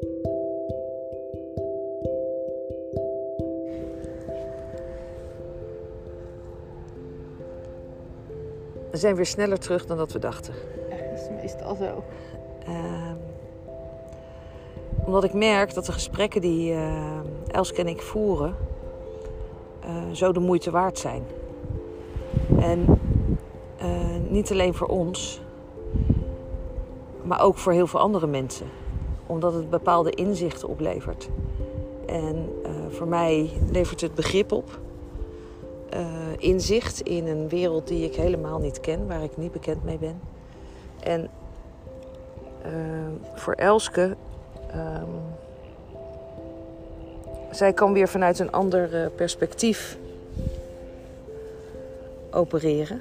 We zijn weer sneller terug dan dat we dachten. Echt, is meestal zo. Ehm, omdat ik merk dat de gesprekken die eh, Elske en ik voeren eh, zo de moeite waard zijn. En eh, niet alleen voor ons, maar ook voor heel veel andere mensen. Omdat het bepaalde inzichten oplevert. En eh, voor mij levert het begrip op. eh, inzicht in een wereld die ik helemaal niet ken, waar ik niet bekend mee ben. En eh, voor Elske, ehm, zij kan weer vanuit een ander perspectief opereren.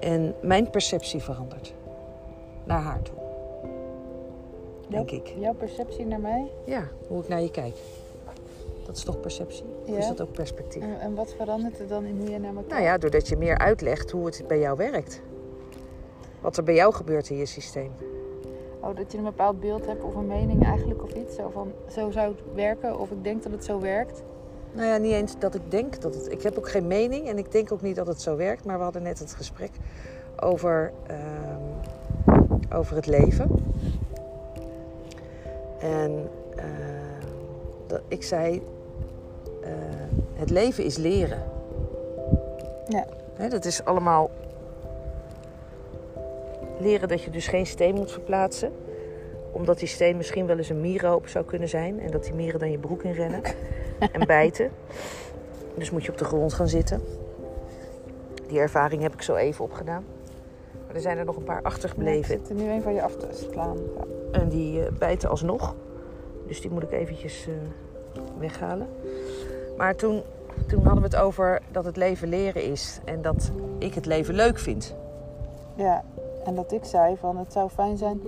En mijn perceptie verandert naar haar toe. Denk Jouw- ik. Jouw perceptie naar mij? Ja, hoe ik naar je kijk. Dat is toch perceptie? Of is Ja. dat ook perspectief? En, en wat verandert er dan in hoe je naar me kijkt? Nou ja, doordat je meer uitlegt hoe het bij jou werkt. Wat er bij jou gebeurt in je systeem. Oh, dat je een bepaald beeld hebt of een mening eigenlijk of iets. Zo van, zo zou het werken of ik denk dat het zo werkt. Nou ja, niet eens dat ik denk dat het. Ik heb ook geen mening en ik denk ook niet dat het zo werkt. Maar we hadden net het gesprek over, ehm, over het leven. En ehm, dat, ik zei: eh, het leven is leren. Ja. Hè, dat is allemaal leren dat je dus geen steen moet verplaatsen. Omdat die steen misschien wel eens een mierenhoop zou kunnen zijn. En dat die mieren dan je broek inrennen en bijten. Dus moet je op de grond gaan zitten. Die ervaring heb ik zo even opgedaan. Maar er zijn er nog een paar Ik achtergebleven. zit er nu een van je af te slaan. Ja. En die eh, bijten alsnog. Dus die moet ik eventjes eh, weghalen. Maar toen, toen hadden we het over dat het leven leren is. En dat ik het leven leuk vind. ja, en dat ik zei van het zou fijn zijn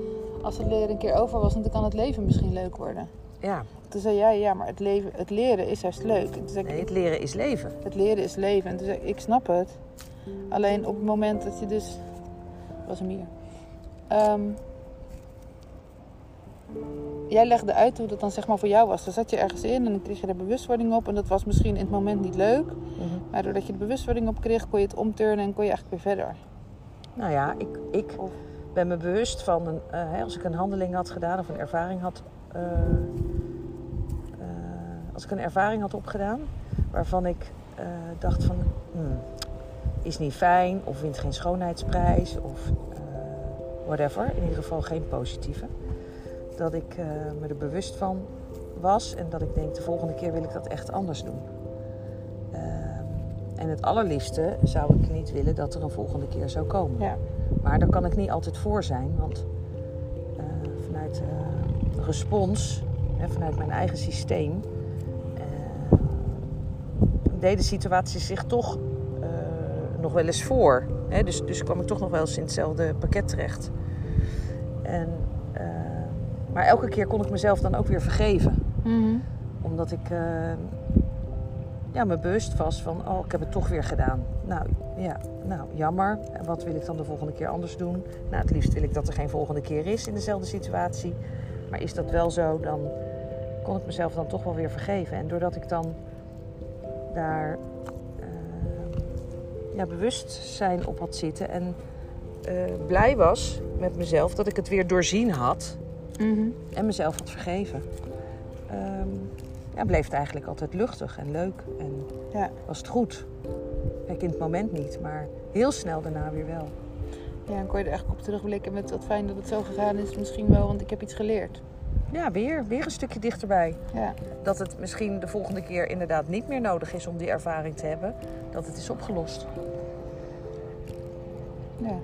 als het leren een keer over was, want dan kan het leven misschien leuk worden. Ja, Toen zei jij, ja, maar het, leven, het leren is juist leuk. En toen zei ik, nee, het leren is leven. het leren is leven. En toen zei ik, ik snap het. Alleen op het moment dat je dus... was hem hier. Jij legde uit hoe dat dan zeg maar voor jou was. Dan zat je ergens in en dan kreeg je er bewustwording op. En dat was misschien in het moment niet leuk. Maar doordat je de bewustwording op kreeg, kon je het omturnen en kon je eigenlijk weer verder. Nou ja, ik, ik Of- ben me bewust van een, eh, als ik een handeling had gedaan of een ervaring had. eh, eh, als ik een ervaring had opgedaan waarvan ik dacht van hmm, is niet fijn of wint geen schoonheidsprijs of eh, whatever, in ieder geval geen positieve. Dat ik eh, me er bewust van was en dat ik denk de volgende keer wil ik dat echt anders doen. Ehm, en het allerliefste zou ik niet willen dat er een volgende keer zou komen. Ja. Maar daar kan ik niet altijd voor zijn, want eh, vanuit respons, hè, vanuit mijn eigen systeem, deden situaties zich toch nog wel eens voor. Hè? Dus, dus kwam ik toch nog wel eens in hetzelfde pakket terecht. En, eh, maar elke keer kon ik mezelf dan ook weer vergeven omdat ik eh, ja, me bewust was van, oh, ik heb het toch weer gedaan. Nou, ja, nou, jammer. En wat wil ik dan de volgende keer anders doen? Nou, het liefst wil ik dat er geen volgende keer is in dezelfde situatie. Maar is dat wel zo, dan kon ik mezelf dan toch wel weer vergeven. En doordat ik dan daar ja, bewustzijn op had zitten en eh, blij was met mezelf dat ik het weer doorzien had en mezelf had vergeven, ehm, ja, bleef het eigenlijk altijd luchtig en leuk. En Ja. was het goed. Kijk, in het moment niet, maar heel snel daarna weer wel. ja, en kon je er echt op terugblikken met wat fijn dat het zo gegaan is. Misschien wel, want ik heb iets geleerd. Ja, weer, weer een stukje dichterbij. Ja, Dat het misschien de volgende keer inderdaad niet meer nodig is om die ervaring te hebben. Dat het is opgelost. ja.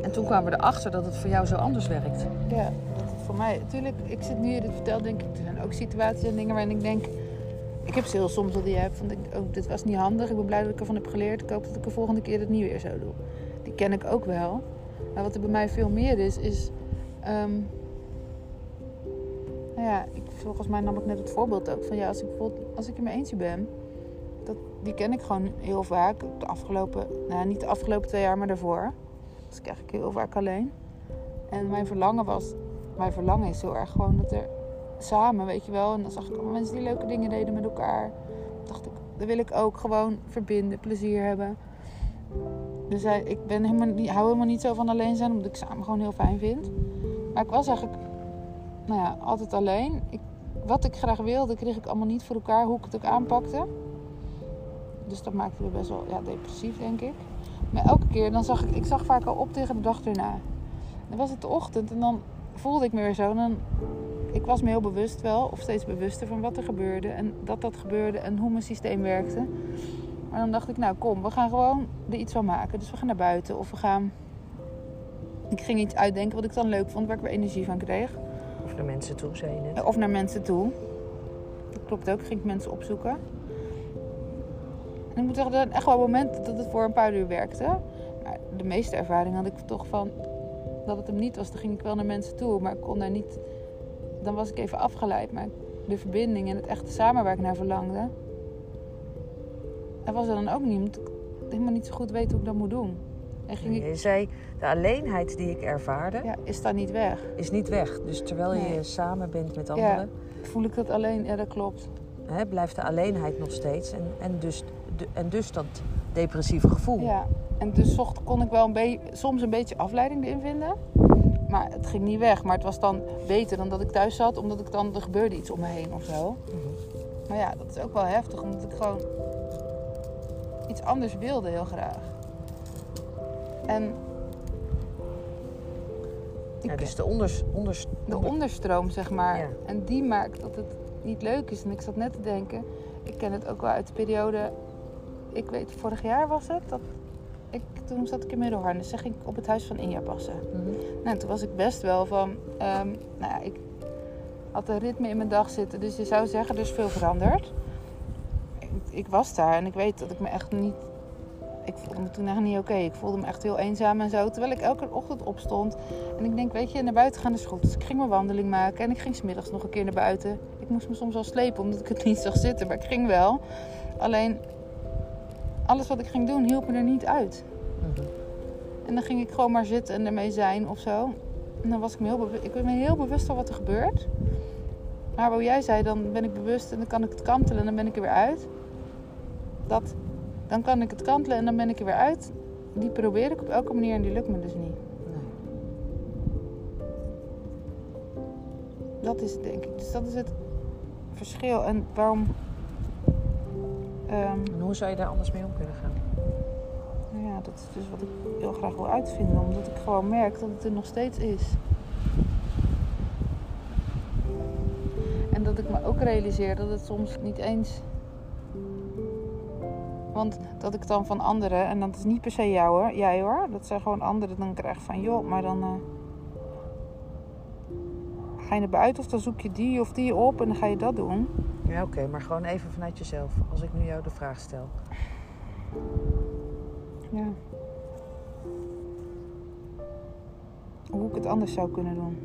En toen kwamen we erachter dat het voor jou zo anders werkt. Ja, dat het voor mij, natuurlijk, ik zit nu je dit vertelt, denk ik, er zijn ook situaties en dingen waarin ik denk, ik heb ze heel soms dat je hebt van, oh, dit was niet handig, ik ben blij dat ik ervan heb geleerd, ik hoop dat ik de volgende keer het niet weer zo doe. Die ken ik ook wel. Maar wat er bij mij veel meer is, is, ehm, nou ja, ik, volgens mij nam ik net het voorbeeld ook van, ja, als ik bijvoorbeeld, als ik in mijn eentje ben, dat, die ken ik gewoon heel vaak, de afgelopen, nou niet de afgelopen twee jaar, maar daarvoor. Dus ik eigenlijk heel vaak alleen. En mijn verlangen was, mijn verlangen is heel erg gewoon dat er samen, weet je wel. En dan zag ik allemaal mensen die leuke dingen deden met elkaar. dacht ik, dan wil ik ook gewoon verbinden, plezier hebben. Dus hij, ik ben helemaal niet, hou helemaal niet zo van alleen zijn, omdat ik samen gewoon heel fijn vind. Maar ik was eigenlijk, nou ja, altijd alleen. Ik, wat ik graag wilde, kreeg ik allemaal niet voor elkaar, hoe ik het ook aanpakte. Dus dat maakte me best wel ja, depressief, denk ik. Maar elke keer, dan zag ik, ik zag vaak al op tegen de dag erna. Dan was het de ochtend en dan voelde ik me weer zo. Ik was me heel bewust wel, of steeds bewuster van wat er gebeurde. En dat dat gebeurde en hoe mijn systeem werkte. Maar dan dacht ik, nou kom, we gaan gewoon er iets van maken. Dus we gaan naar buiten of we gaan... Ik ging iets uitdenken wat ik dan leuk vond, waar ik weer energie van kreeg. Of naar mensen toe, zei je net. Of naar mensen toe. Dat klopt ook, ging ik mensen opzoeken. En ik moet zeggen, er echt wel momenten dat het voor een paar uur werkte. Maar de meeste ervaring had ik toch van dat het hem niet was. Dan ging ik wel naar mensen toe, maar ik kon daar niet... Dan was ik even afgeleid. Maar de verbinding en het echte samen waar ik naar verlangde... Dat was er dan ook niet, omdat ik helemaal niet zo goed weet hoe ik dat moet doen. En ging ik, Je zei, de alleenheid die ik ervaarde, ja, is dat niet weg? is niet weg. Dus terwijl Nee. je samen bent met anderen, Voel ik dat alleen? Ja, dat klopt. hè, blijft de alleenheid nog steeds. En, en, dus, de- en dus dat depressieve gevoel. Ja, en dus zocht, kon ik wel een beetje, soms een beetje afleiding erin vinden. Maar het ging niet weg. Maar het was dan beter dan dat ik thuis zat, omdat ik dan, er gebeurde iets om me heen of zo. Mhm. Maar ja, dat is ook wel heftig, omdat ik gewoon iets anders wilde heel graag. En Ja, ik- dus de onders, onders, de onder- onderstroom, zeg maar. Ja. En die maakt dat het niet leuk is. En ik zat net te denken, ik ken het ook wel uit de periode... Ik weet, vorig jaar was het, dat ik, toen zat ik in Middelharnis. Zeg ik op het huis van Inja passen. Mhm. Nou, toen was ik best wel van... ehm, nou ja, ik had een ritme in mijn dag zitten. Dus je zou zeggen, er is veel veranderd. Ik, was daar en ik weet dat ik me echt niet... Ik voelde me toen echt niet oké. Ik voelde me echt heel eenzaam en zo. Terwijl ik elke ochtend opstond. En ik denk, weet je, naar buiten gaan is goed. Dus ik ging mijn wandeling maken. En ik ging smiddags nog een keer naar buiten. Ik moest me soms wel slepen, omdat ik het niet zag zitten. Maar ik ging wel. Alleen, alles wat ik ging doen, hielp me er niet uit. Mhm. En dan ging ik gewoon maar zitten en ermee zijn of zo. En dan was ik me heel bewust. Ik ben me heel bewust van wat er gebeurt. Maar wat jij zei, dan ben ik bewust en dan kan ik het kantelen en dan ben ik er weer uit. Dat, dan kan ik het kantelen en dan ben ik er weer uit. Die probeer ik op elke manier en die lukt me dus niet. Nee. Dat is het, denk ik. Dus dat is het verschil. En waarom. ehm, En hoe zou je daar anders mee om kunnen gaan? nou ja, dat is dus wat ik heel graag wil uitvinden. Omdat ik gewoon merk dat het er nog steeds is. En dat ik me ook realiseer dat het soms niet eens. Want dat ik dan van anderen, en dat is niet per se jou hoor, jij hoor, dat zijn gewoon anderen, dan krijg van joh, maar dan. eh, ga je naar buiten of dan zoek je die of die op en dan ga je dat doen. Ja, oké, maar gewoon even vanuit jezelf. Als ik nu jou de vraag stel. Ja. Hoe ik het anders zou kunnen doen.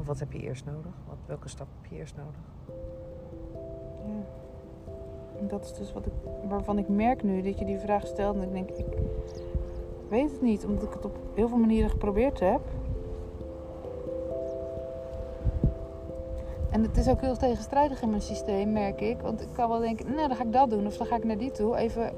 Of wat heb je eerst nodig? Wat, welke stap heb je eerst nodig? Ja. Dat is dus wat ik, waarvan ik merk nu dat je die vraag stelt. En ik denk, ik weet het niet, omdat ik het op heel veel manieren geprobeerd heb. En het is ook heel tegenstrijdig in mijn systeem, merk ik. Want ik kan wel denken, nou dan ga ik dat doen of dan ga ik naar die toe. Even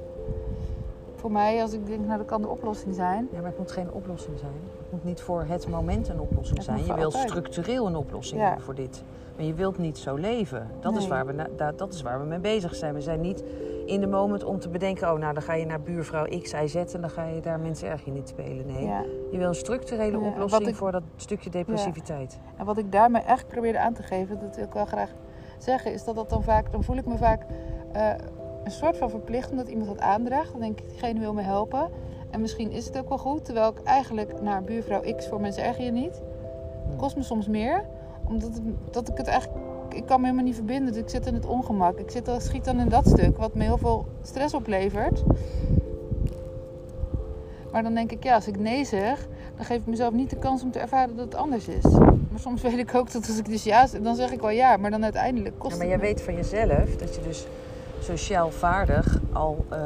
voor mij, als ik denk, nou dat kan de oplossing zijn. Ja, maar het moet geen oplossing zijn. Het moet niet voor het moment een oplossing Het zijn. Je wilt altijd. structureel een oplossing Ja. voor dit. Maar je wilt niet zo leven. Dat, is waar we na- dat is waar we mee bezig zijn. We zijn niet in de moment om te bedenken... oh, nou, dan ga je naar buurvrouw X, Y, Z... en dan ga je daar mensen erg in niet spelen. Nee, Ja. je wil een structurele Ja, oplossing ik- voor dat stukje depressiviteit. En wat ik daarmee echt probeerde aan te geven, dat wil ik wel graag zeggen, is dat dat dan vaak, dan voel ik me vaak eh, een soort van verplicht omdat iemand dat aandraagt. Dan denk ik, diegene wil me helpen. En misschien is het ook wel goed, terwijl ik eigenlijk naar buurvrouw X voor mensen erg je niet. Het kost me soms meer, omdat het, dat ik het eigenlijk, ik kan me helemaal niet verbinden. Dus ik zit in het ongemak. Ik zit, dan- schiet dan in dat stuk, wat me heel veel stress oplevert. Maar dan denk ik, ja, als ik nee zeg, dan geef ik mezelf niet de kans om te ervaren dat het anders is. Maar soms weet ik ook dat als ik dus ja zeg, dan zeg ik wel ja, maar dan uiteindelijk kost Ja, maar het jij me- weet van jezelf dat je dus sociaal vaardig al eh,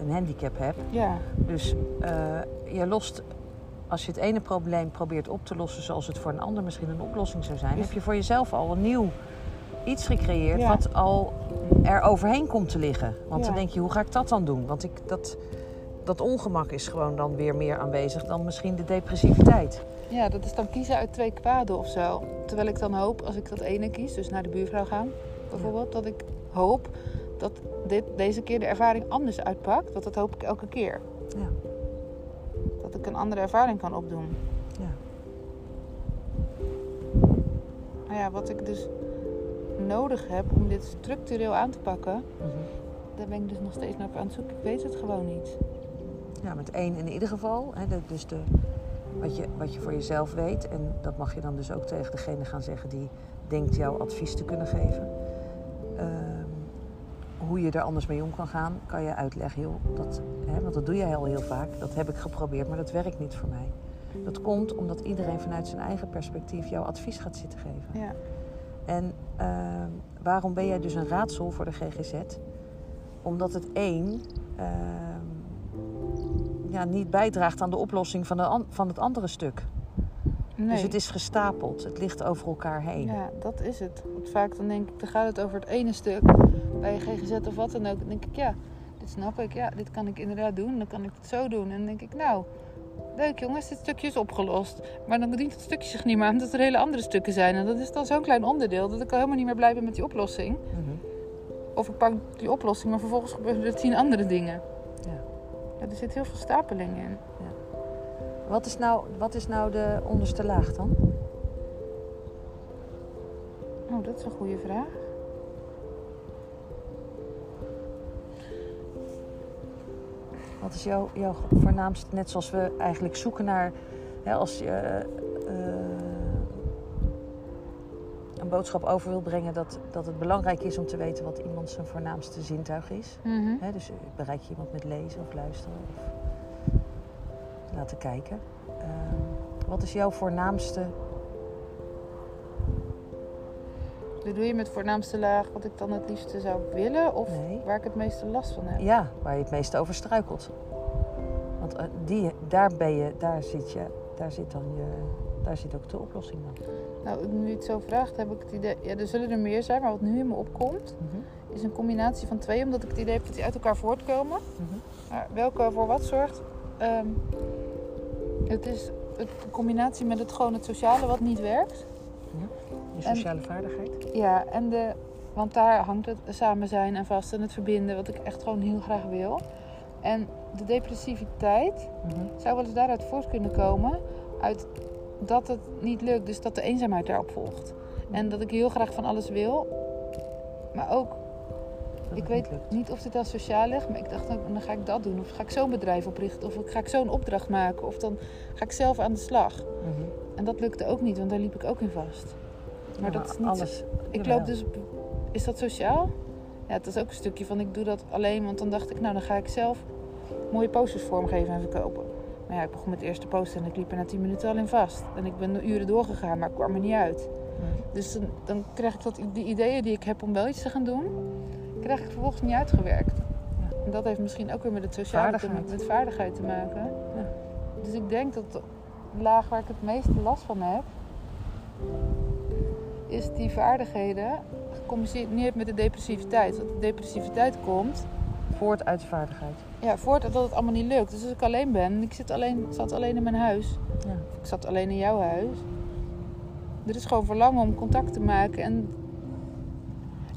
een handicap hebt. Ja, Dus eh, je lost als je het ene probleem probeert op te lossen zoals het voor een ander misschien een oplossing zou zijn, heb je voor jezelf al een nieuw iets gecreëerd Ja. wat al er overheen komt te liggen. Want dan denk je, hoe ga ik dat dan doen? Want ik, dat, dat ongemak is gewoon dan weer meer aanwezig dan misschien de depressiviteit. Ja, dat is dan kiezen uit twee kwaden of zo. Terwijl ik dan hoop, als ik dat ene kies, dus naar de buurvrouw gaan bijvoorbeeld, dat ik hoop dat dit, deze keer de ervaring anders uitpakt. Want dat hoop ik elke keer. Ja. Dat ik een andere ervaring kan opdoen. Ja. Maar ja, wat ik dus nodig heb om dit structureel aan te pakken, Mhm. daar ben ik dus nog steeds naar aan het zoeken. Ik weet het gewoon niet. Ja, met één in ieder geval. Hè, de- dus de, wat, je, wat je voor jezelf weet. En dat mag je dan dus ook tegen degene gaan zeggen die denkt jouw advies te kunnen geven. Hoe je er anders mee om kan gaan, kan je uitleggen. Joh, dat, hè, want dat doe je heel, heel vaak. Dat heb ik geprobeerd, maar dat werkt niet voor mij. Dat komt omdat iedereen vanuit zijn eigen perspectief jouw advies gaat zitten geven. Ja, En ehm, waarom ben jij dus een raadsel voor de GGZ? Omdat het één ehm, ja, niet bijdraagt aan de oplossing van, de an- van het andere stuk. Nee. Dus het is gestapeld, het ligt over elkaar heen. Ja, dat is het. Want vaak dan denk ik, dan gaat het over het ene stuk bij GGZ of wat dan ook. Dan denk ik, ja, dit snap ik. Ja, dit kan ik inderdaad doen. Dan kan ik het zo doen. En dan denk ik, nou, leuk jongens, dit stukje is opgelost. Maar dan dient het stukje zich niet meer aan dat er hele andere stukken zijn. En dat is dan zo'n klein onderdeel dat ik al helemaal niet meer blij ben met die oplossing. Mhm. Of ik pak die oplossing, maar vervolgens gebeuren er tien andere dingen. Ja. Ja, er zit heel veel stapeling in. Wat, is nou, wat is nou de onderste laag dan? Oh, dat is een goede vraag. Wat is jouw, jouw voornaamste, net zoals we eigenlijk zoeken naar, hè, als je eh, een boodschap over wil brengen, dat, dat het belangrijk is om te weten wat iemand zijn voornaamste zintuig is. Mhm. Hè, dus bereik je iemand met lezen of luisteren of laten kijken. Ehm, wat is jouw voornaamste? Bedoel je met voornaamste laag wat ik dan het liefste zou willen? Of Nee. waar ik het meeste last van heb? Ja, waar je het meeste over struikelt. Want eh, die, daar ben je, daar zit je, daar zit dan je, daar zit ook de oplossing dan. Nou, nu je het zo vraagt, heb ik het idee... Ja, er zullen er meer zijn, maar wat nu in me opkomt... is een combinatie van twee. Omdat ik het idee heb dat die uit elkaar voortkomen. Mhm. Maar welke voor wat zorgt... ehm, het is de combinatie met het gewoon het sociale wat niet werkt. Je En- sociale vaardigheid. Ja, en de... Want daar hangt het samen zijn en vast en het verbinden... wat ik echt gewoon heel graag wil. En de depressiviteit... Mhm. zou wel eens daaruit voort kunnen komen. Uit dat het niet lukt, dus dat de eenzaamheid daarop volgt. En dat ik heel graag van alles wil. Maar ook, ik weet niet lukt. niet of dit al sociaal ligt. Maar ik dacht, ook, dan ga ik dat doen. Of ga ik zo'n bedrijf oprichten. Of ga ik zo'n opdracht maken. Of dan ga ik zelf aan de slag. Mhm. En dat lukte ook niet, want daar liep ik ook in vast. Maar Ja, dat is niet alles. ik loop dus... Is dat sociaal? Ja, het is ook een stukje van ik doe dat alleen. Want dan dacht ik, nou dan ga ik zelf mooie posters vormgeven en verkopen. Maar ja, ik begon met de eerste poster en ik liep er na 10 minuten al in vast. En ik ben uren doorgegaan, maar ik kwam er niet uit. Mhm. Dus dan, dan krijg ik dat, die ideeën die ik heb om wel iets te gaan doen, krijg ik vervolgens niet uitgewerkt. En dat heeft misschien ook weer met het sociale Vaardigheid. met vaardigheid te maken. Ja. Dus ik denk dat de laag waar ik het meeste last van heb, is die vaardigheden gecombineerd met de depressiviteit. Want de depressiviteit komt Voort uit de vaardigheid. ja, voordat dat het allemaal niet lukt. Dus als ik alleen ben en ik zit alleen, zat alleen in mijn huis, Ja. ik zat alleen in jouw huis. Er is gewoon verlangen om contact te maken en,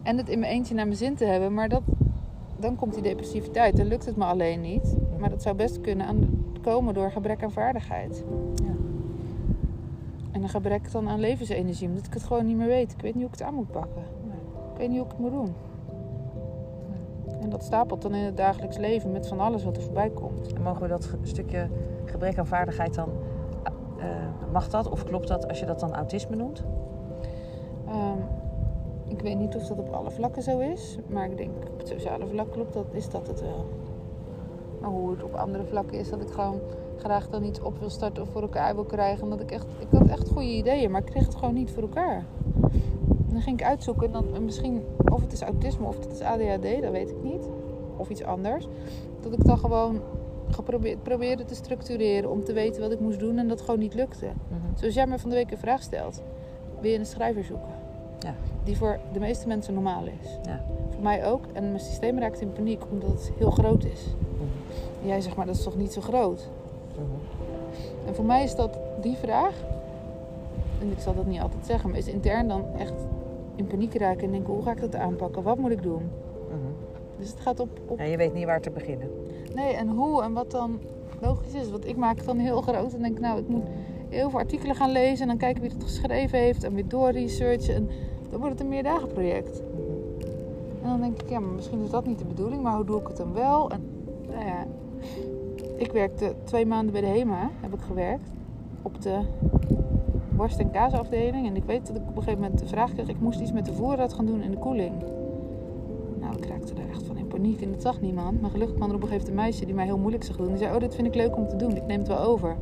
en het in mijn eentje naar mijn zin te hebben. Maar dat, dan komt die depressiviteit. Dan lukt het me alleen niet. Maar dat zou best kunnen aan, komen door gebrek aan vaardigheid. Ja. En een gebrek dan aan levensenergie. Omdat ik het gewoon niet meer weet. Ik weet niet hoe ik het aan moet pakken. Ik weet niet hoe ik het moet doen. En dat stapelt dan in het dagelijks leven met van alles wat er voorbij komt. En mogen we dat stukje gebrek aan vaardigheid dan... eh, mag dat of klopt dat als je dat dan autisme noemt? Ehm, ik weet niet of dat op alle vlakken zo is, maar ik denk op het sociale vlak klopt dat, is dat het wel. Maar hoe het op andere vlakken is, dat ik gewoon graag dan iets op wil starten of voor elkaar wil krijgen. Omdat ik echt, ik had echt goede ideeën, maar ik kreeg het gewoon niet voor elkaar. En dan ging ik uitzoeken en dan en misschien, of het is autisme of het is ADHD, dat weet ik niet. Of iets anders. Dat ik dan gewoon geprobeerd probeerde te structureren om te weten wat ik moest doen en dat gewoon niet lukte. Mhm. Zoals jij me van de week een vraag stelt. Wil je een schrijver zoeken? Ja. Die voor de meeste mensen normaal is. Ja. Voor mij ook. En mijn systeem raakt in paniek omdat het heel groot is. Mhm. En jij zegt maar, dat is toch niet zo groot? Mhm. En voor mij is dat die vraag, en ik zal dat niet altijd zeggen, maar is intern dan echt in paniek raken en denken, hoe ga ik dat aanpakken? Wat moet ik doen? Mhm. Dus het gaat op, op En je weet niet waar te beginnen. nee, en hoe en wat dan logisch is. Want ik maak het dan heel groot en denk, nou, ik moet heel veel artikelen gaan lezen en dan kijken wie het geschreven heeft en weer doorresearchen. En dan wordt het een meerdagenproject. En dan denk ik, ja, maar misschien is dat niet de bedoeling, maar hoe doe ik het dan wel? En nou ja, ik werkte twee maanden bij de HEMA, heb ik gewerkt, op de worst- en kaasafdeling. En ik weet dat ik op een gegeven moment de vraag kreeg, ik moest iets met de voorraad gaan doen in de koeling. Nou, ik raakte daar echt van in paniek en dat zag niemand. Maar gelukkig kwam er op een gegeven moment een meisje die mij heel moeilijk zag doen. Die zei, oh, dit vind ik leuk om te doen, ik neem het wel over.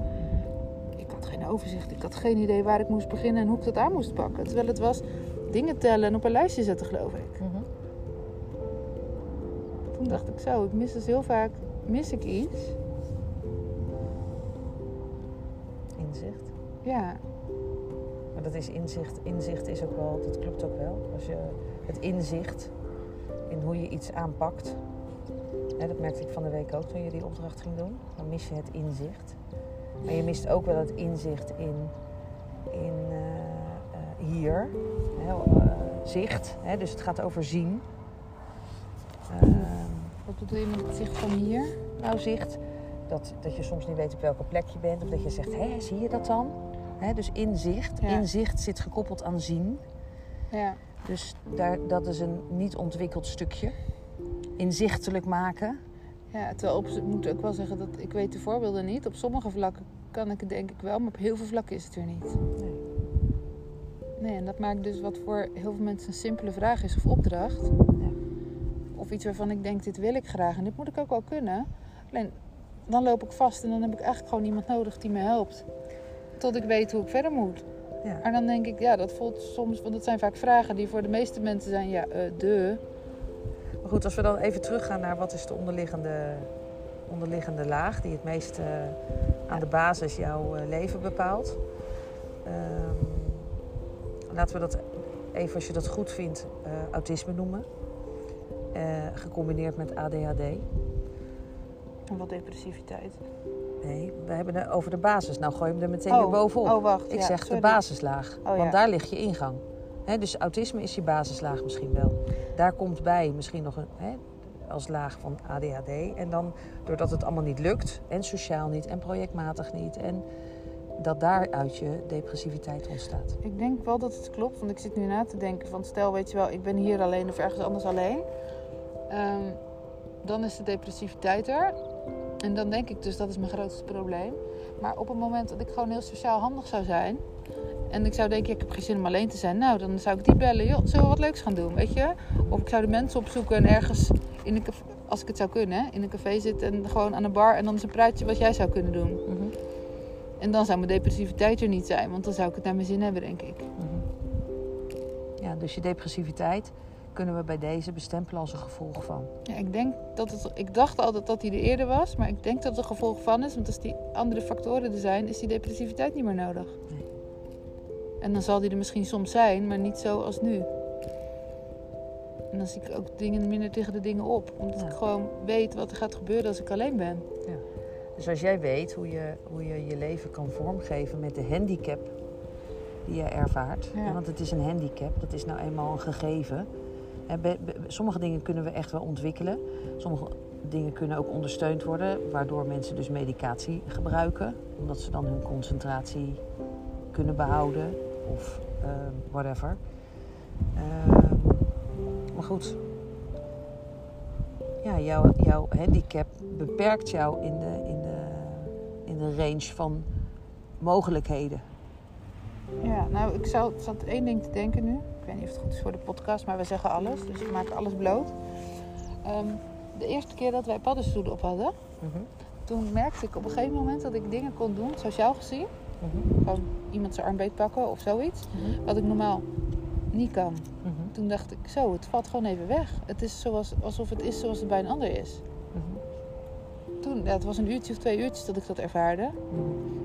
Ik had geen overzicht, ik had geen idee waar ik moest beginnen en hoe ik dat aan moest pakken. Terwijl het was dingen tellen en op een lijstje zetten, geloof ik. Mhm. Toen dacht ik zo, ik mis dus heel vaak, mis ik iets. Inzicht. Ja, Maar dat is inzicht. Inzicht is ook wel, dat klopt ook wel. Als je het inzicht in hoe je iets aanpakt. Hè, dat merkte ik van de week ook toen je die opdracht ging doen. Dan mis je het inzicht. Maar je mist ook wel het inzicht in, in eh, eh, hier. Eh, zicht. Hè, dus het gaat over zien. Ehm, wat bedoel je met het zicht van hier? nou, zicht. Dat, dat je soms niet weet op welke plek je bent. Of dat je zegt, hé, zie je dat dan? Hè, dus inzicht. Ja. Inzicht zit gekoppeld aan zien. Ja, Dus daar, dat is een niet ontwikkeld stukje. Inzichtelijk maken. ja terwijl op, ik moet ook wel zeggen dat ik weet de voorbeelden niet. Op sommige vlakken kan ik het denk ik wel, maar op heel veel vlakken is het er niet. Nee. Nee, en dat maakt dus wat voor heel veel mensen een simpele vraag is of opdracht. Ja. Of iets waarvan ik denk, dit wil ik graag en dit moet ik ook wel kunnen. Alleen, dan loop ik vast en dan heb ik eigenlijk gewoon iemand nodig die me helpt. Tot ik weet hoe ik verder moet. Ja. Maar dan denk ik, ja, dat voelt soms, want het zijn vaak vragen die voor de meeste mensen zijn, ja, eh de. Maar goed, als we dan even teruggaan naar wat is de onderliggende, onderliggende laag die het meest eh, aan de basis jouw eh, leven bepaalt. Ehm, laten we dat even, als je dat goed vindt, eh, autisme noemen. Eh, gecombineerd met ADHD. En wat depressiviteit. Nee, we hebben het over de basis. Nou gooi hem er meteen Oh, weer bovenop. oh, wacht, Ik ja, zeg sorry. de basislaag. Oh, want ja. daar ligt je ingang. Dus autisme is je basislaag misschien wel. Daar komt bij misschien nog een, als laag van ADHD. En dan doordat het allemaal niet lukt. En sociaal niet. En projectmatig niet. En dat daaruit je depressiviteit ontstaat. Ik denk wel dat het klopt, want ik zit nu na te denken van stel, weet je wel, ik ben hier alleen of ergens anders alleen. Ehm, dan is de depressiviteit er. En dan denk ik dus dat is mijn grootste probleem. Maar op het moment dat ik gewoon heel sociaal handig zou zijn. En ik zou denken, ik heb geen zin om alleen te zijn. Nou, dan zou ik die bellen. Joh, zullen we wat leuks gaan doen, weet je? Of ik zou de mensen opzoeken en ergens in een café, als ik het zou kunnen, in een café zitten en gewoon aan een bar. En dan eens een praatje wat jij zou kunnen doen. En dan zou mijn depressiviteit er niet zijn, want dan zou ik het naar mijn zin hebben, denk ik. Ja, dus je depressiviteit kunnen we bij deze bestempelen als een gevolg van. Ja, ik denk dat het. Ik dacht altijd dat die er eerder was, maar ik denk dat het een gevolg van is. Want als die andere factoren er zijn, is die depressiviteit niet meer nodig. Nee. En dan zal die er misschien soms zijn, maar niet zo als nu. En dan zie ik ook dingen minder tegen de dingen op. Omdat Ja. ik gewoon weet wat er gaat gebeuren als ik alleen ben. Dus als jij weet hoe je hoe je, je leven kan vormgeven met de handicap die je ervaart. Ja. Want het is een handicap, dat is nou eenmaal een gegeven. Sommige dingen kunnen we echt wel ontwikkelen. Sommige dingen kunnen ook ondersteund worden, waardoor mensen dus medicatie gebruiken. Omdat ze dan hun concentratie kunnen behouden of eh, whatever. Ehm, maar goed, ja, jouw, jouw handicap beperkt jou in de, in, range van mogelijkheden. Ja, nou, ik zou, zat één ding te denken nu. Ik weet niet of het goed is voor de podcast, maar we zeggen alles. Dus ik maak alles bloot. Ehm, de eerste keer dat wij paddenstoelen op hadden, toen merkte ik op een gegeven moment dat ik dingen kon doen, sociaal gezien. Gewoon iemand zijn arm beetpakken of zoiets. Wat ik normaal niet kan. Toen dacht ik, zo, het valt gewoon even weg. Het is zoals, alsof het is zoals het bij een ander is. Toen, ja, het was een uurtje of twee uurtjes dat ik dat ervaarde.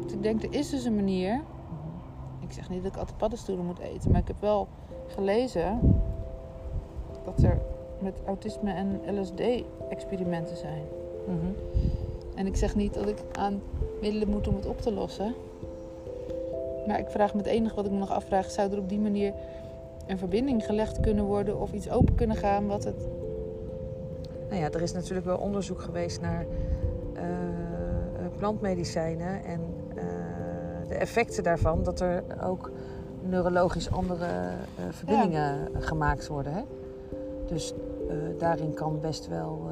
Dus ik denk, er is dus een manier. Ik zeg niet dat ik altijd paddenstoelen moet eten, maar ik heb wel gelezen dat er met autisme en LSD experimenten zijn. Mhm. En ik zeg niet dat ik aan middelen moet om het op te lossen. Maar ik vraag me het enige wat ik me nog afvraag, zou er op die manier een verbinding gelegd kunnen worden of iets open kunnen gaan wat het. Nou ja, er is natuurlijk wel onderzoek geweest naar plantmedicijnen en eh, de effecten daarvan, dat er ook neurologisch andere eh, verbindingen gemaakt worden. Hè? Dus eh, daarin kan best wel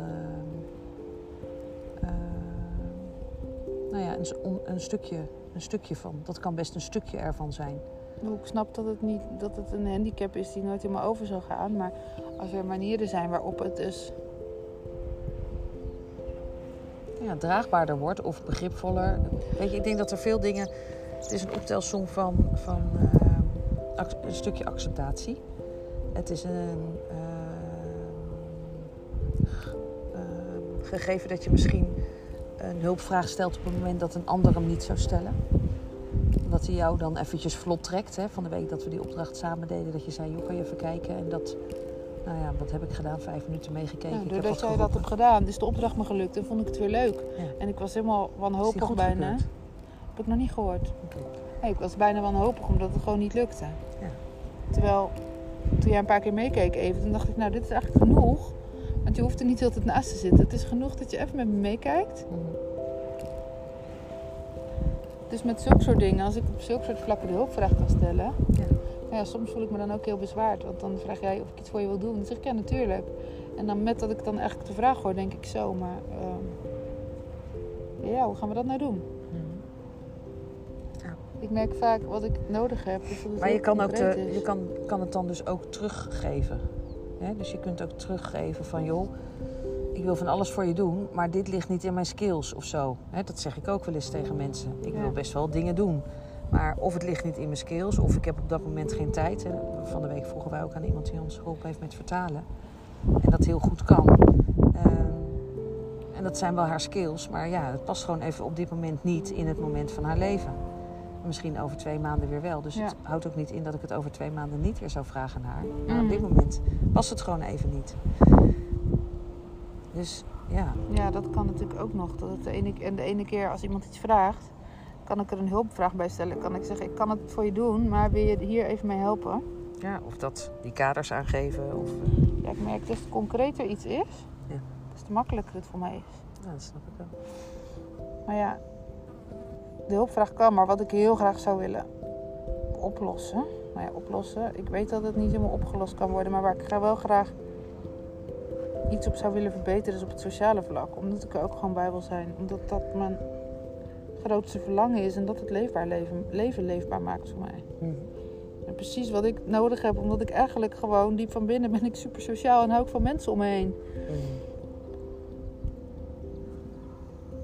nou ja, een, stukje, een stukje van. Dat kan best een stukje ervan zijn. Ik snap dat het niet dat het een handicap is die nooit helemaal over zal gaan. Maar als er manieren zijn waarop het dus. Draagbaarder wordt of begripvoller. Weet je, ik denk dat er veel dingen. Het is een optelsom van, van eh, een stukje acceptatie. Het is een. eh, eh, gegeven dat je misschien een hulpvraag stelt op het moment dat een ander hem niet zou stellen. Dat hij jou dan eventjes vlot trekt. Hè? Van de week dat we die opdracht samen deden, dat je zei: joh, kan je even kijken? En dat. Nou ja, wat heb ik gedaan? Vijf minuten meegekeken. Doordat jij dat hebt gedaan, is de opdracht me gelukt en vond ik het weer leuk. Ja. En ik was helemaal wanhopig bijna. gekeurd? Heb ik nog niet gehoord. Nee, ik was bijna wanhopig omdat het gewoon niet lukte. Ja. Terwijl toen jij een paar keer meekeek even, toen dacht ik, nou dit is eigenlijk genoeg. Want je hoeft er niet altijd naast te zitten. Het is genoeg dat je even met me meekijkt. Mhm. Dus met zulke soort dingen, als ik op zulke soort vlakken de hulpvraag kan stellen. Ja. Ja, soms voel ik me dan ook heel bezwaard. Want dan vraag jij of ik iets voor je wil doen. Dan zeg ik ja, natuurlijk. En dan met dat ik dan eigenlijk de vraag hoor, denk ik zo. Maar ehm, ja, hoe gaan we dat nou doen? Ik merk vaak wat ik nodig heb. Maar je kan, ook de, je kan, kan het dan dus ook teruggeven. Hè? Dus je kunt ook teruggeven van joh, ik wil van alles voor je doen, maar dit ligt niet in mijn skills of zo. Hè? Dat zeg ik ook wel eens tegen mensen. Ik Ja. wil best wel dingen doen. Maar of het ligt niet in mijn skills, of ik heb op dat moment geen tijd. Van de week vroegen wij ook aan iemand die ons geholpen heeft met vertalen. En dat heel goed kan. Ehm, en dat zijn wel haar skills, maar ja, het past gewoon even op dit moment niet in het moment van haar leven. Misschien over twee maanden weer wel. Dus Ja. het houdt ook niet in dat ik het over twee maanden niet weer zou vragen naar haar. Maar op Mhm. dit moment past het gewoon even niet. Dus ja, Ja, dat kan natuurlijk ook nog. Dat het de ene, en de ene keer als iemand iets vraagt, kan ik er een hulpvraag bij stellen. Kan ik zeggen, ik kan het voor je doen, maar wil je hier even mee helpen? ja of dat die kaders aangeven. Of, Ja, ik merk des te concreter iets is, Ja. des te makkelijker het voor mij is. ja, dat snap ik wel. Maar ja, de hulpvraag kan, maar wat ik heel graag zou willen oplossen. Nou ja, oplossen. Ik weet dat het niet helemaal opgelost kan worden, maar waar ik wel graag iets op zou willen verbeteren, is op het sociale vlak. Omdat ik er ook gewoon bij wil zijn. Omdat dat mijn grootste verlangen is en dat het leefbaar leven, leven leefbaar maakt voor mij. Mhm. En precies wat ik nodig heb, omdat ik eigenlijk gewoon diep van binnen ben ik super sociaal en hou ik van mensen om me heen. Mhm.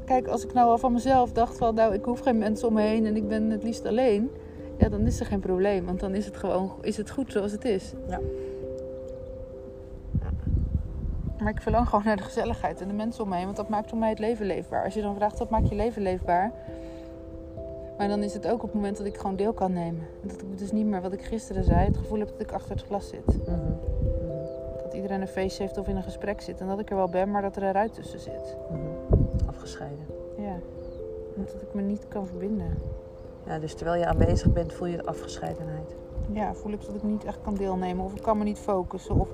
Kijk, als ik nou al van mezelf dacht van, nou, ik hoef geen mensen om me heen en ik ben het liefst alleen, ja, dan is er geen probleem, want dan is het gewoon, is het goed zoals het is. Ja. Maar ik verlang gewoon naar de gezelligheid en de mensen om me heen, want dat maakt voor mij het leven leefbaar. Als je dan vraagt, wat maakt je leven leefbaar? Maar dan is het ook op het moment dat ik gewoon deel kan nemen. En dat ik dus niet meer, wat ik gisteren zei, het gevoel heb dat ik achter het glas zit. Mhm. Mhm. Dat iedereen een feest heeft of in een gesprek zit en dat ik er wel ben, maar dat er een ruit tussen zit. Mhm. Afgescheiden. Ja, omdat ik me niet kan verbinden. Ja, dus terwijl je aanwezig bent, voel je de afgescheidenheid. Ja, voel ik dat ik niet echt kan deelnemen of ik kan me niet focussen. Of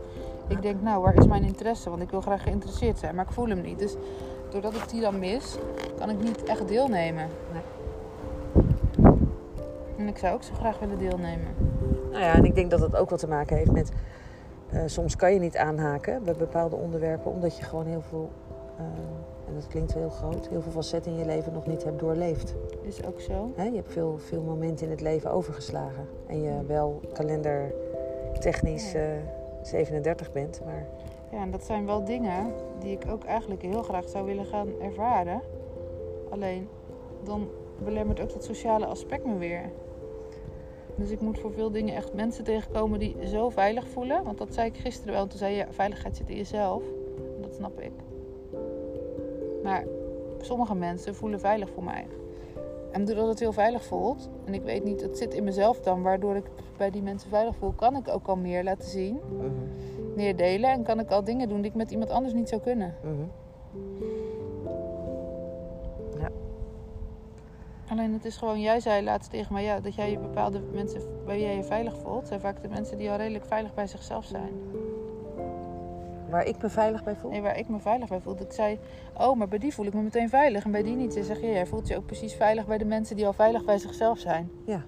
ik denk, nou, waar is mijn interesse? Want ik wil graag geïnteresseerd zijn, maar ik voel hem niet. Dus doordat ik die dan mis, kan ik niet echt deelnemen. Nee. En ik zou ook zo graag willen deelnemen. Nou ja, en ik denk dat het ook wat te maken heeft met... eh, soms kan je niet aanhaken bij bepaalde onderwerpen... omdat je gewoon heel veel, eh, en dat klinkt heel groot... heel veel facetten in je leven nog niet hebt doorleefd. Is ook zo. Hè, je hebt veel, veel momenten in het leven overgeslagen. En je wel kalendertechnisch eh 37 bent, maar... Ja, en dat zijn wel dingen die ik ook eigenlijk heel graag zou willen gaan ervaren. Alleen, dan belemmert ook dat sociale aspect me weer. Dus ik moet voor veel dingen echt mensen tegenkomen die zo veilig voelen. Want dat zei ik gisteren wel. Toen zei je, veiligheid zit in jezelf. Dat snap ik. Maar sommige mensen voelen veilig voor mij. En doordat het heel veilig voelt, en ik weet niet, het zit in mezelf dan, waardoor ik bij die mensen veilig voel, kan ik ook al meer laten zien, Mhm. meer delen en kan ik al dingen doen die ik met iemand anders niet zou kunnen. Mhm. Alleen het is gewoon, jij zei laatst tegen mij ja, dat jij bepaalde mensen bij jij je veilig voelt, zijn vaak de mensen die al redelijk veilig bij zichzelf zijn. Waar ik me veilig bij voel? Nee, waar ik me veilig bij voel. Dat ik zei, oh, maar bij die voel ik me meteen veilig en bij die niet. Ze zeg je, jij voelt je ook precies veilig bij de mensen die al veilig bij zichzelf zijn. Ja.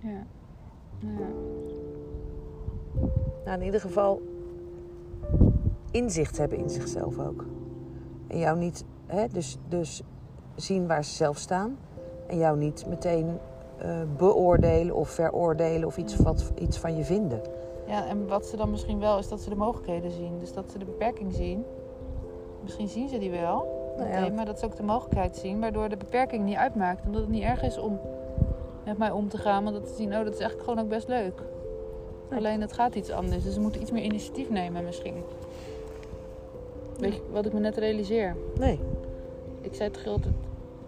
Ja. ja. Nou, in ieder geval inzicht hebben in zichzelf ook. En jou niet, hè, dus, dus zien waar ze zelf staan. En jou niet meteen beoordelen of veroordelen of iets, wat, iets van je vinden. Ja, en wat ze dan misschien wel is dat ze de mogelijkheden zien. Dus dat ze de beperking zien. Misschien zien ze die wel. Nou ja, maar dat ze ook de mogelijkheid zien. Waardoor de beperking niet uitmaakt. Omdat het niet erg is om met mij om te gaan. Maar dat ze zien, oh, dat is eigenlijk gewoon ook best leuk. Nee. Alleen het gaat iets anders. Dus ze moeten iets meer initiatief nemen misschien. Weet je wat ik me net realiseer? nee. Ik zei toch altijd,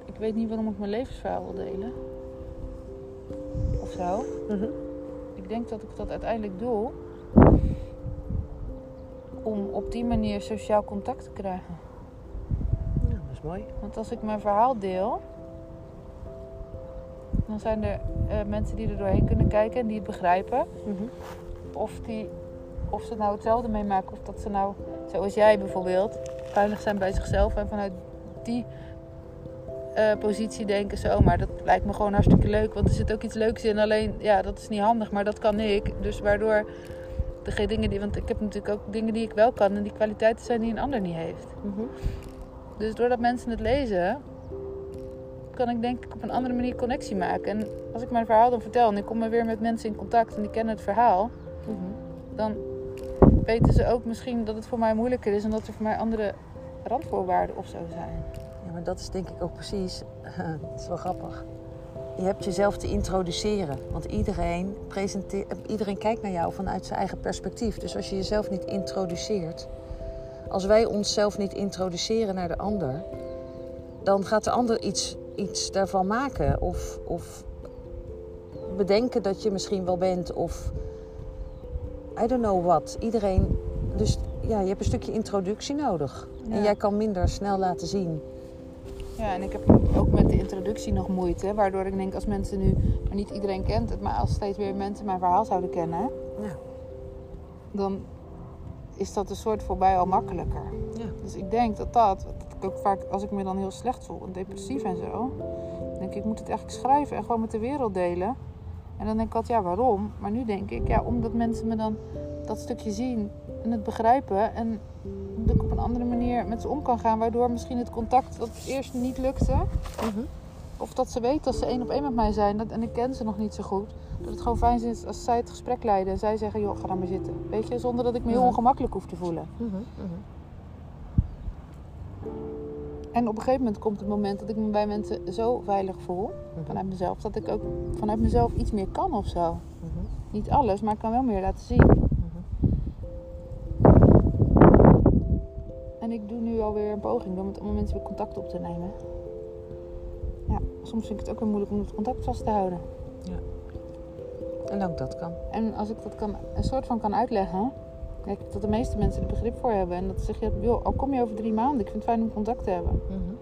ik weet niet waarom ik mijn levensverhaal wil delen. Of zo. Mhm. Ik denk dat ik dat uiteindelijk doe om op die manier sociaal contact te krijgen. Ja, dat is mooi. Want als ik mijn verhaal deel, dan zijn er eh, mensen die er doorheen kunnen kijken en die het begrijpen. Mhm. Of, die, of ze nou hetzelfde meemaken, of dat ze nou, zoals jij bijvoorbeeld, veilig zijn bij zichzelf en vanuit die eh, positie denken zo, "Oh, maar dat lijkt me gewoon hartstikke leuk, want er zit ook iets leuks in. Alleen, ja, dat is niet handig, maar dat kan ik. Dus waardoor de dingen die, want ik heb natuurlijk ook dingen die ik wel kan en die kwaliteiten zijn die een ander niet heeft. Mhm. Dus doordat mensen het lezen, kan ik denk ik op een andere manier connectie maken. En als ik mijn verhaal dan vertel en ik kom maar weer met mensen in contact en die kennen het verhaal, Mhm. dan weten ze ook misschien dat het voor mij moeilijker is en dat er voor mij andere randvoorwaarden of zo zijn. Ja, maar dat is denk ik ook precies, dat is wel grappig. Je hebt jezelf te introduceren. Want iedereen, presenteert, iedereen kijkt naar jou vanuit zijn eigen perspectief. Dus als je jezelf niet introduceert, als wij onszelf niet introduceren naar de ander, dan gaat de ander iets, iets daarvan maken. Of, of bedenken dat je misschien wel bent. Of I don't know what. Iedereen. Dus ja, je hebt een stukje introductie nodig. En jij kan minder snel laten zien. Ja, en ik heb ook met de introductie nog moeite, waardoor ik denk als mensen nu, maar niet iedereen kent het, maar als steeds weer mensen mijn verhaal zouden kennen, Ja. dan is dat een soort voorbij al makkelijker. Ja. Dus ik denk dat dat, dat ik ook vaak, als ik me dan heel slecht voel en depressief en zo, denk ik, ik moet het eigenlijk schrijven en gewoon met de wereld delen. En dan denk ik altijd, ja, waarom? Maar nu denk ik, ja, omdat mensen me dan dat stukje zien en het begrijpen en dat ik op een andere manier met ze om kan gaan, waardoor misschien het contact dat eerst niet lukte, Mhm. of dat ze weten dat ze één op één met mij zijn dat, en ik ken ze nog niet zo goed. Dat het gewoon fijn is als zij het gesprek leiden en zij zeggen, joh, ga dan maar zitten. Weet je, zonder dat ik me heel Mhm. ongemakkelijk hoef te voelen. Mhm. En op een gegeven moment komt het moment dat ik me bij mensen zo veilig voel, vanuit mezelf, dat ik ook vanuit mezelf iets meer kan of zo. Niet alles, maar ik kan wel meer laten zien. Nu alweer een poging om met allemaal mensen weer contact op te nemen. Ja, soms vind ik het ook weer moeilijk om het contact vast te houden. En ook dat kan. En als ik dat kan, een soort van kan uitleggen, denk ik dat de meeste mensen er begrip voor hebben. En dat ze zeggen, joh, al kom je over drie maanden, ik vind het fijn om contact te hebben. Mhm.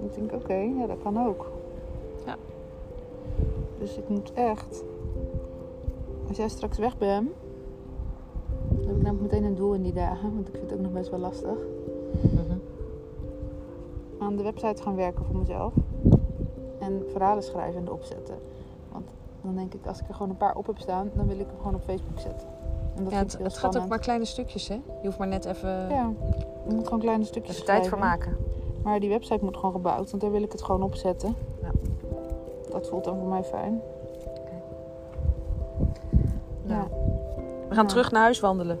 En ik denk, oké, ja, dat kan ook. Ja. Dus ik moet echt, als jij straks weg bent, heb ik namelijk meteen een doel in die dagen, want ik vind het ook nog best wel lastig. Mhm. Aan de website gaan werken voor mezelf. En verhalen schrijven en erop zetten. Want dan denk ik, als ik er gewoon een paar op heb staan, dan wil ik hem gewoon op Facebook zetten. En dat Ja, het, gaat ook maar kleine stukjes, hè? Je hoeft maar net even, Ja, je moet gewoon kleine stukjes even tijd voor maken. Maar die website moet gewoon gebouwd, want daar wil ik het gewoon opzetten. Ja. Dat voelt dan voor mij fijn. We gaan Ja. terug naar huis wandelen.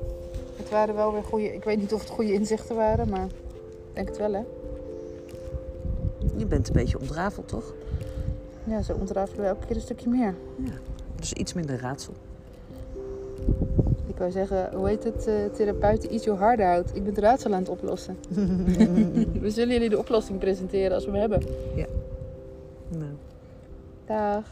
Het waren wel weer goede, ik weet niet of het goede inzichten waren, maar ik denk het wel hè. Je bent een beetje ontrafeld, toch? Ja, zo ontrafelen we elke keer een stukje meer. Dus iets minder raadsel. Ik wou zeggen, hoe heet het, eh therapeuten, eat your heart out. Ik ben het raadsel aan het oplossen. we zullen jullie de oplossing presenteren als we hem hebben. nou. Dag.